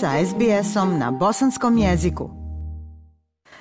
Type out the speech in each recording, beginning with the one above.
sa SBS-om na bosanskom jeziku.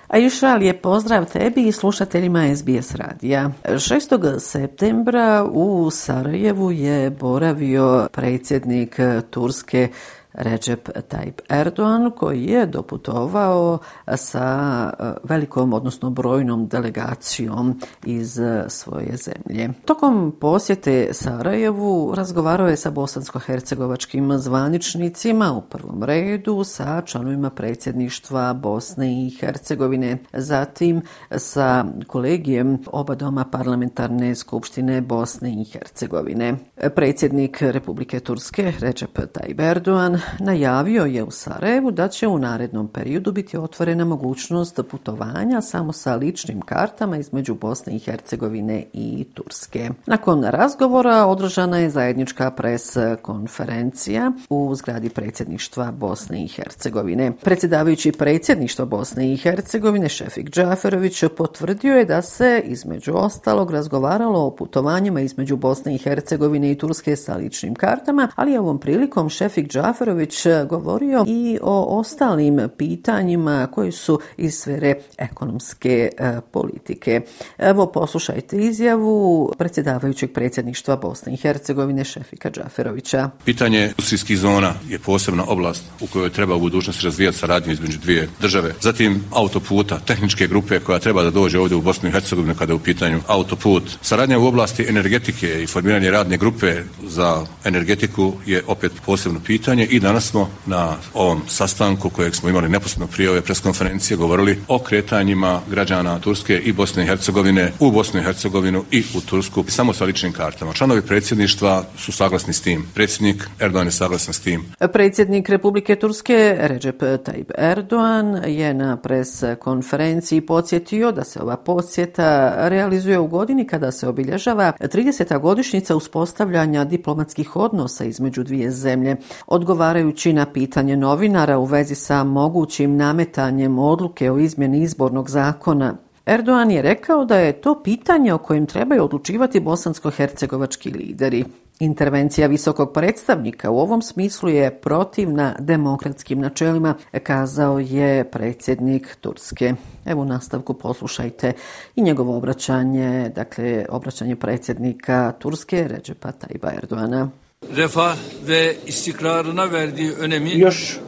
A išal je pozdrav tebi i slušateljima SBS radija. 6. septembra u Sarajevu je boravio predsjednik Turske Recep Tayyip Erdogan koji je doputovao sa e, velikom, odnosno brojnom delegacijom iz e, svoje zemlje. Tokom posjete Sarajevu razgovarao je sa bosansko-hercegovačkim zvaničnicima u prvom redu sa članovima predsjedništva Bosne i Hercegovine, zatim sa kolegijem oba doma parlamentarne skupštine Bosne i Hercegovine. Predsjednik Republike Turske Recep Tayyip Erdogan najavio je u Sarajevu da će u narednom periodu biti otvorena mogućnost putovanja samo sa ličnim kartama između Bosne i Hercegovine i Turske. Nakon razgovora održana je zajednička pres konferencija u zgradi predsjedništva Bosne i Hercegovine. Predsjedavajući predsjedništva Bosne i Hercegovine Šefik Džaferović potvrdio je da se između ostalog razgovaralo o putovanjima između Bosne i Hercegovine i Turske sa ličnim kartama, ali je ovom prilikom Šefik Džaferović Petrović e, govorio i o ostalim pitanjima koji su iz sfere ekonomske e, politike. Evo poslušajte izjavu predsjedavajućeg predsjedništva Bosne i Hercegovine Šefika Džaferovića. Pitanje usijskih zona je posebna oblast u kojoj treba u budućnosti razvijati saradnju između dvije države. Zatim autoputa, tehničke grupe koja treba da dođe ovdje u Bosnu i Hercegovinu kada je u pitanju autoput. Saradnja u oblasti energetike i formiranje radne grupe za energetiku je opet posebno pitanje i danas smo na ovom sastanku kojeg smo imali neposredno prije ove preskonferencije govorili o kretanjima građana Turske i Bosne i Hercegovine u Bosnu i Hercegovinu i u Tursku samo sa ličnim kartama. Članovi predsjedništva su saglasni s tim. Predsjednik Erdogan je saglasan s tim. Predsjednik Republike Turske Recep Tayyip Erdogan je na pres konferenciji podsjetio da se ova posjeta realizuje u godini kada se obilježava 30. godišnjica uspostavljanja diplomatskih odnosa između dvije zemlje. Odgovara odgovarajući na pitanje novinara u vezi sa mogućim nametanjem odluke o izmjeni izbornog zakona, Erdoğan je rekao da je to pitanje o kojem trebaju odlučivati bosansko-hercegovački lideri. Intervencija visokog predstavnika u ovom smislu je protivna demokratskim načelima, kazao je predsjednik Turske. Evo u nastavku poslušajte i njegovo obraćanje, dakle obraćanje predsjednika Turske Recepa Tajba Erdoğana. Refah ve istikrarına verdiği önemi toprak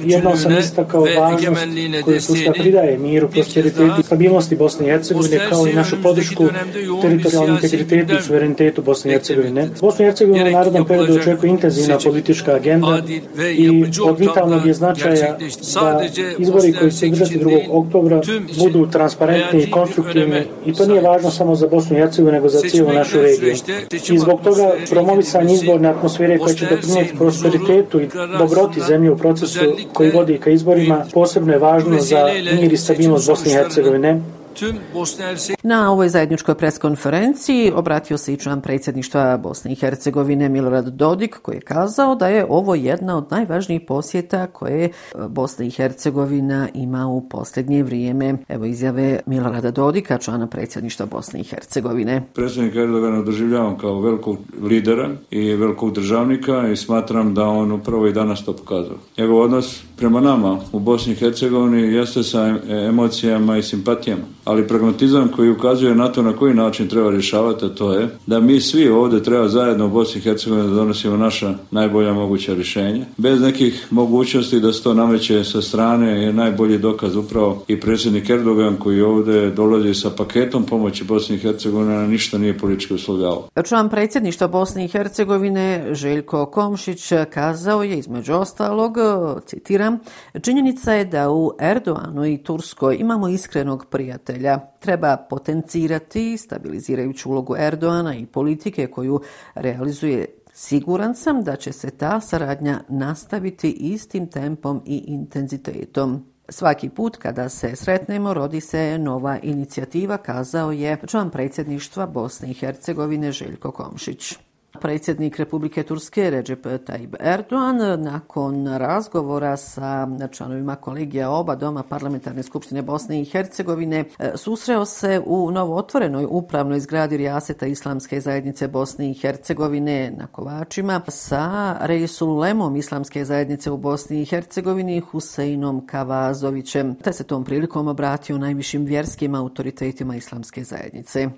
jednom sam istakao važnost koju Turska pridaje miru, prosperitetu i stabilnosti Bosne i Hercegovine kao i našu podršku teritorijalnom integritetu i suverenitetu Bosne i Hercegovine. Bosna i Hercegovina u narodnom periodu očekuje intenzivna politička agenda i od vitalnog je značaja da izbori koji će držati 2. oktobra budu transparentni i konstruktivni. i to nije važno samo za Bosnu i Hercegovinu nego za cijelu našu regiju. I zbog toga promovisanje izborne atmosfere koja će doprinijeti prosperitetu i dobroti zemlje u procesu procesu koji vodi ka izborima posebno je važno za mir i stabilnost Bosne i Hercegovine. Na ovoj zajedničkoj preskonferenciji obratio se i član predsjedništva Bosne i Hercegovine Milorad Dodik koji je kazao da je ovo jedna od najvažnijih posjeta koje Bosna i Hercegovina ima u posljednje vrijeme. Evo izjave Milorada Dodika, člana predsjedništva Bosne i Hercegovine. Predsjednik Erdogana doživljavam kao velikog lidera i velikog državnika i smatram da on upravo i danas to pokazao. Njegov odnos prema nama u Bosni i Hercegovini jeste sa emocijama i simpatijama ali pragmatizam koji ukazuje na to na koji način treba rješavati, to je da mi svi ovdje treba zajedno u Bosni i Hercegovini da donosimo naša najbolja moguća rješenja. Bez nekih mogućnosti da se to nameće sa strane je najbolji dokaz upravo i predsjednik Erdogan koji ovdje dolazi sa paketom pomoći Bosni i Hercegovine, na ništa nije politički uslovljavao. Član predsjedništva Bosne i Hercegovine Željko Komšić kazao je između ostalog, citiram, činjenica je da u Erdoganu i Turskoj imamo iskrenog prijatelja prijatelja. Treba potencirati stabilizirajuću ulogu Erdoana i politike koju realizuje Siguran sam da će se ta saradnja nastaviti istim tempom i intenzitetom. Svaki put kada se sretnemo rodi se nova inicijativa, kazao je član predsjedništva Bosne i Hercegovine Željko Komšić. Predsjednik Republike Turske Recep Tayyip Erdogan nakon razgovora sa članovima kolegija oba doma parlamentarne skupštine Bosne i Hercegovine susreo se u novootvorenoj upravnoj zgradi Rijaseta Islamske zajednice Bosne i Hercegovine na Kovačima sa Rejsulemom Islamske zajednice u Bosni i Hercegovini Huseinom Kavazovićem, te se tom prilikom obratio najvišim vjerskim autoritetima Islamske zajednice.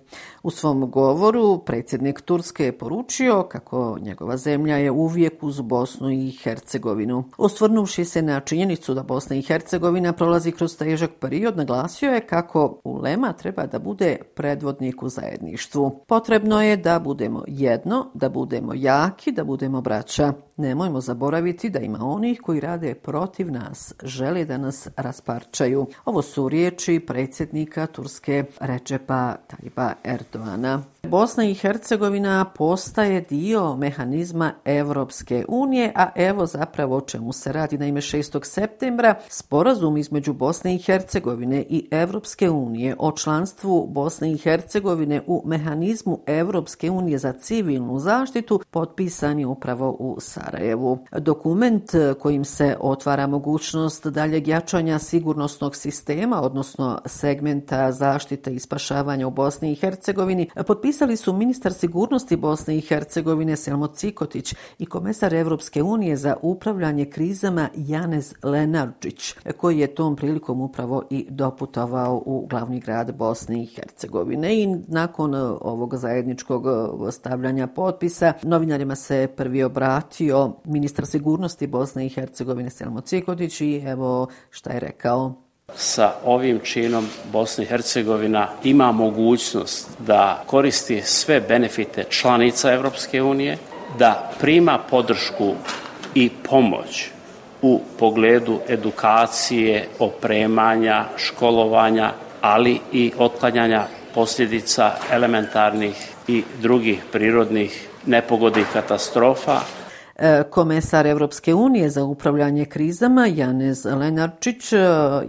U svom govoru predsjednik Turske je poručio kako njegova zemlja je uvijek uz Bosnu i Hercegovinu. Osvrnuvši se na činjenicu da Bosna i Hercegovina prolazi kroz težak period, naglasio je kako ulema treba da bude predvodnik u zajedništvu. Potrebno je da budemo jedno, da budemo jaki, da budemo braća. Nemojmo zaboraviti da ima onih koji rade protiv nas, žele da nas rasparčaju. Ovo su riječi predsjednika Turske Recepa Tajba Erdoana. Bosna i Hercegovina postaje dio mehanizma Evropske unije, a evo zapravo o čemu se radi. Naime, 6. septembra sporazum između Bosne i Hercegovine i Evropske unije o članstvu Bosne i Hercegovine u mehanizmu Evropske unije za civilnu zaštitu potpisan je upravo u Sarajevu. Dokument kojim se otvara mogućnost daljeg jačanja sigurnosnog sistema, odnosno segmenta zaštite i spašavanja u Bosni i Hercegovini, potpisali su ministar sigurnosti Bosne i Hercegovine Selmo Cikotić i komesar Evropske unije za upravljanje krizama Janez Lenarčić, koji je tom prilikom upravo i doputovao u glavni grad Bosne i Hercegovine. I nakon e, ovog zajedničkog e, stavljanja potpisa, novinarima se prvi obratio ministar sigurnosti Bosne i Hercegovine Selmo Cikotić i evo šta je rekao. Sa ovim činom Bosna i Hercegovina ima mogućnost da koristi sve benefite članica Evropske unije, da prima podršku i pomoć u pogledu edukacije, opremanja, školovanja, ali i otklanjanja posljedica elementarnih i drugih prirodnih nepogodi katastrofa, E, komesar Evropske unije za upravljanje krizama Janez Lenarčić e,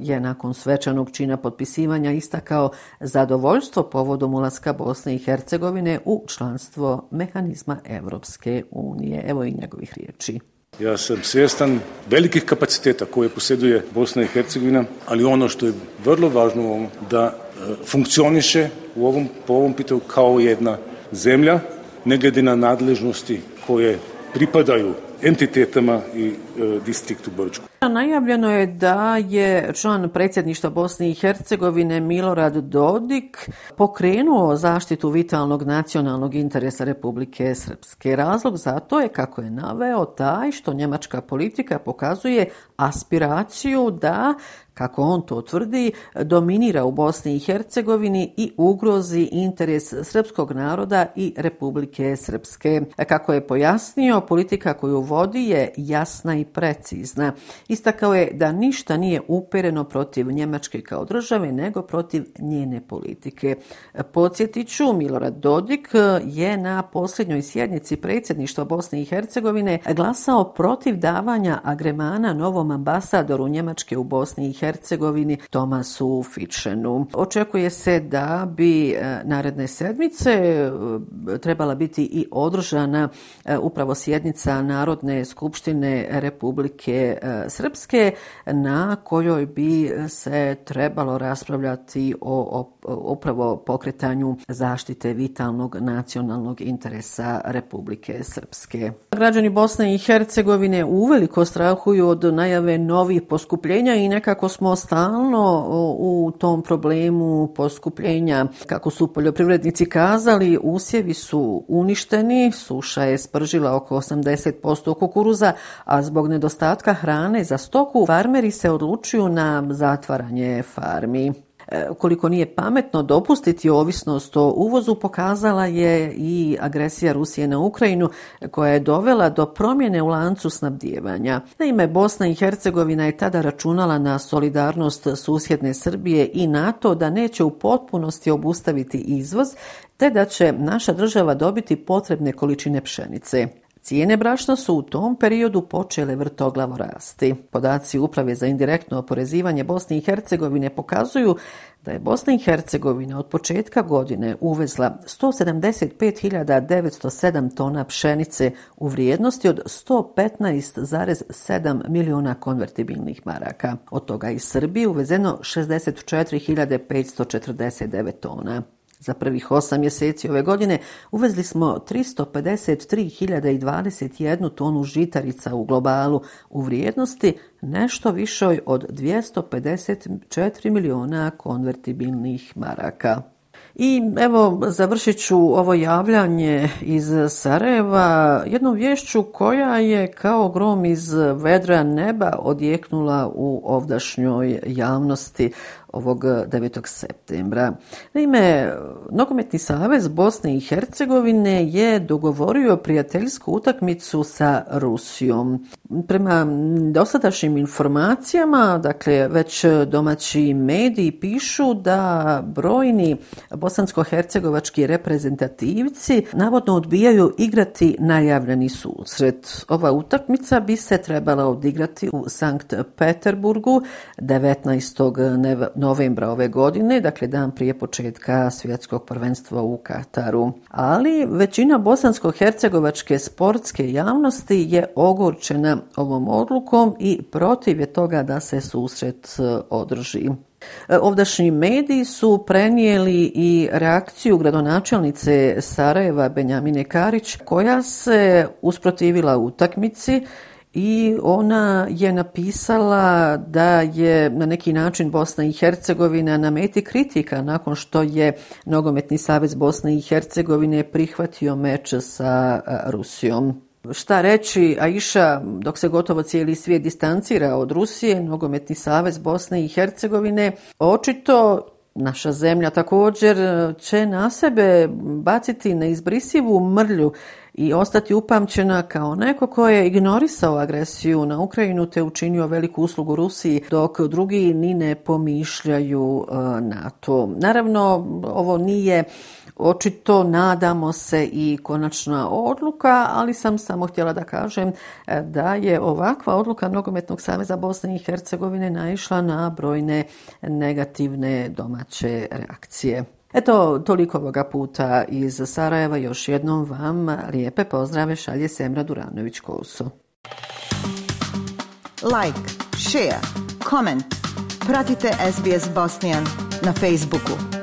je nakon svečanog čina potpisivanja istakao zadovoljstvo povodom ulaska Bosne i Hercegovine u članstvo mehanizma Evropske unije. Evo i njegovih riječi. Ja sam svjestan velikih kapaciteta koje posjeduje Bosna i Hercegovina, ali ono što je vrlo važno u ovom, da e, funkcioniše u ovom, po ovom pitanju kao jedna zemlja, ne glede na nadležnosti koje pripadajú. Entitetama i e, distriktu Brčku. Najavljeno je da je član predsjedništva Bosne i Hercegovine Milorad Dodik pokrenuo zaštitu vitalnog nacionalnog interesa Republike Srpske. Razlog za to je, kako je naveo, taj što njemačka politika pokazuje aspiraciju da kako on to tvrdi, dominira u Bosni i Hercegovini i ugrozi interes srpskog naroda i Republike Srpske. Kako je pojasnio, politika koju vodi je jasna i precizna. Istakao je da ništa nije upereno protiv Njemačke kao države, nego protiv njene politike. Podsjetiću, Milorad Dodik je na posljednjoj sjednici predsjedništva Bosne i Hercegovine glasao protiv davanja agremana novom ambasadoru Njemačke u Bosni i Hercegovini Tomasu Fičenu. Očekuje se da bi e, naredne sedmice e, trebala biti i održana e, upravo sjednica Narodne skupštine Republike e, Srpske na kojoj bi se trebalo raspravljati o, upravo pokretanju zaštite vitalnog nacionalnog interesa Republike Srpske. Građani Bosne i Hercegovine uveliko strahuju od najave novih poskupljenja i nekako smo stalno u tom problemu poskupljenja. Kako su poljoprivrednici kazali, usjevi su uništeni, suša je spržila oko 80% kukuruza, a zbog nedostatka hrane za stoku farmeri se odlučuju na zatvaranje farmi. E, koliko nije pametno dopustiti ovisnost o uvozu, pokazala je i agresija Rusije na Ukrajinu koja je dovela do promjene u lancu snabdijevanja. Naime, Bosna i Hercegovina je tada računala na solidarnost susjedne Srbije i NATO da neće u potpunosti obustaviti izvoz, te da će naša država dobiti potrebne količine pšenice. Cijene brašna su u tom periodu počele vrtoglavo rasti. Podaci Uprave za indirektno oporezivanje Bosne i Hercegovine pokazuju da je Bosna i Hercegovina od početka godine uvezla 175.907 tona pšenice u vrijednosti od 115,7 miliona konvertibilnih maraka. Od toga iz Srbije uvezeno 64.549 tona. Za prvih osam mjeseci ove godine uvezli smo 353.021 tonu žitarica u globalu u vrijednosti nešto višoj od 254 miliona konvertibilnih maraka. I evo, završit ću ovo javljanje iz Sarajeva jednom vješću koja je kao grom iz vedra neba odjeknula u ovdašnjoj javnosti ovog eh, 9. septembra. Naime, Nogometni savez Bosne i Hercegovine je dogovorio prijateljsku utakmicu sa Rusijom. Prema dosadašnjim informacijama, dakle već domaći mediji pišu da brojni bosansko-hercegovački reprezentativci navodno odbijaju igrati najavljeni susret. Ova utakmica bi se trebala odigrati u Sankt Peterburgu 19 novembra novembra ove godine, dakle dan prije početka svjetskog prvenstva u Kataru. Ali većina bosansko-hercegovačke sportske javnosti je ogorčena ovom odlukom i protiv je toga da se susret e, održi. E, ovdašnji mediji su prenijeli i reakciju gradonačelnice Sarajeva Benjamine Karić koja se usprotivila utakmici i ona je napisala da je na neki način Bosna i Hercegovina na meti kritika nakon što je Nogometni savez Bosne i Hercegovine prihvatio meč sa Rusijom. Šta reći, Aisha, dok se gotovo cijeli svijet distancira od Rusije, Nogometni savez Bosne i Hercegovine, očito naša zemlja također e, će na sebe baciti neizbrisivu mrlju i ostati upamćena kao neko ko je ignorisao agresiju na Ukrajinu te učinio veliku uslugu Rusiji dok drugi ni ne pomišljaju NATO. na to. Naravno, ovo nije očito nadamo se i konačna odluka, ali sam samo htjela da kažem e, da je ovakva odluka Nogometnog saveza Bosne i Hercegovine naišla na brojne negativne domaće reakcije. Eto, toliko ovoga puta iz Sarajeva. Još jednom vam lijepe pozdrave šalje Semra Duranović-Kousu. Like, share, comment. Pratite SBS Bosnian na Facebooku.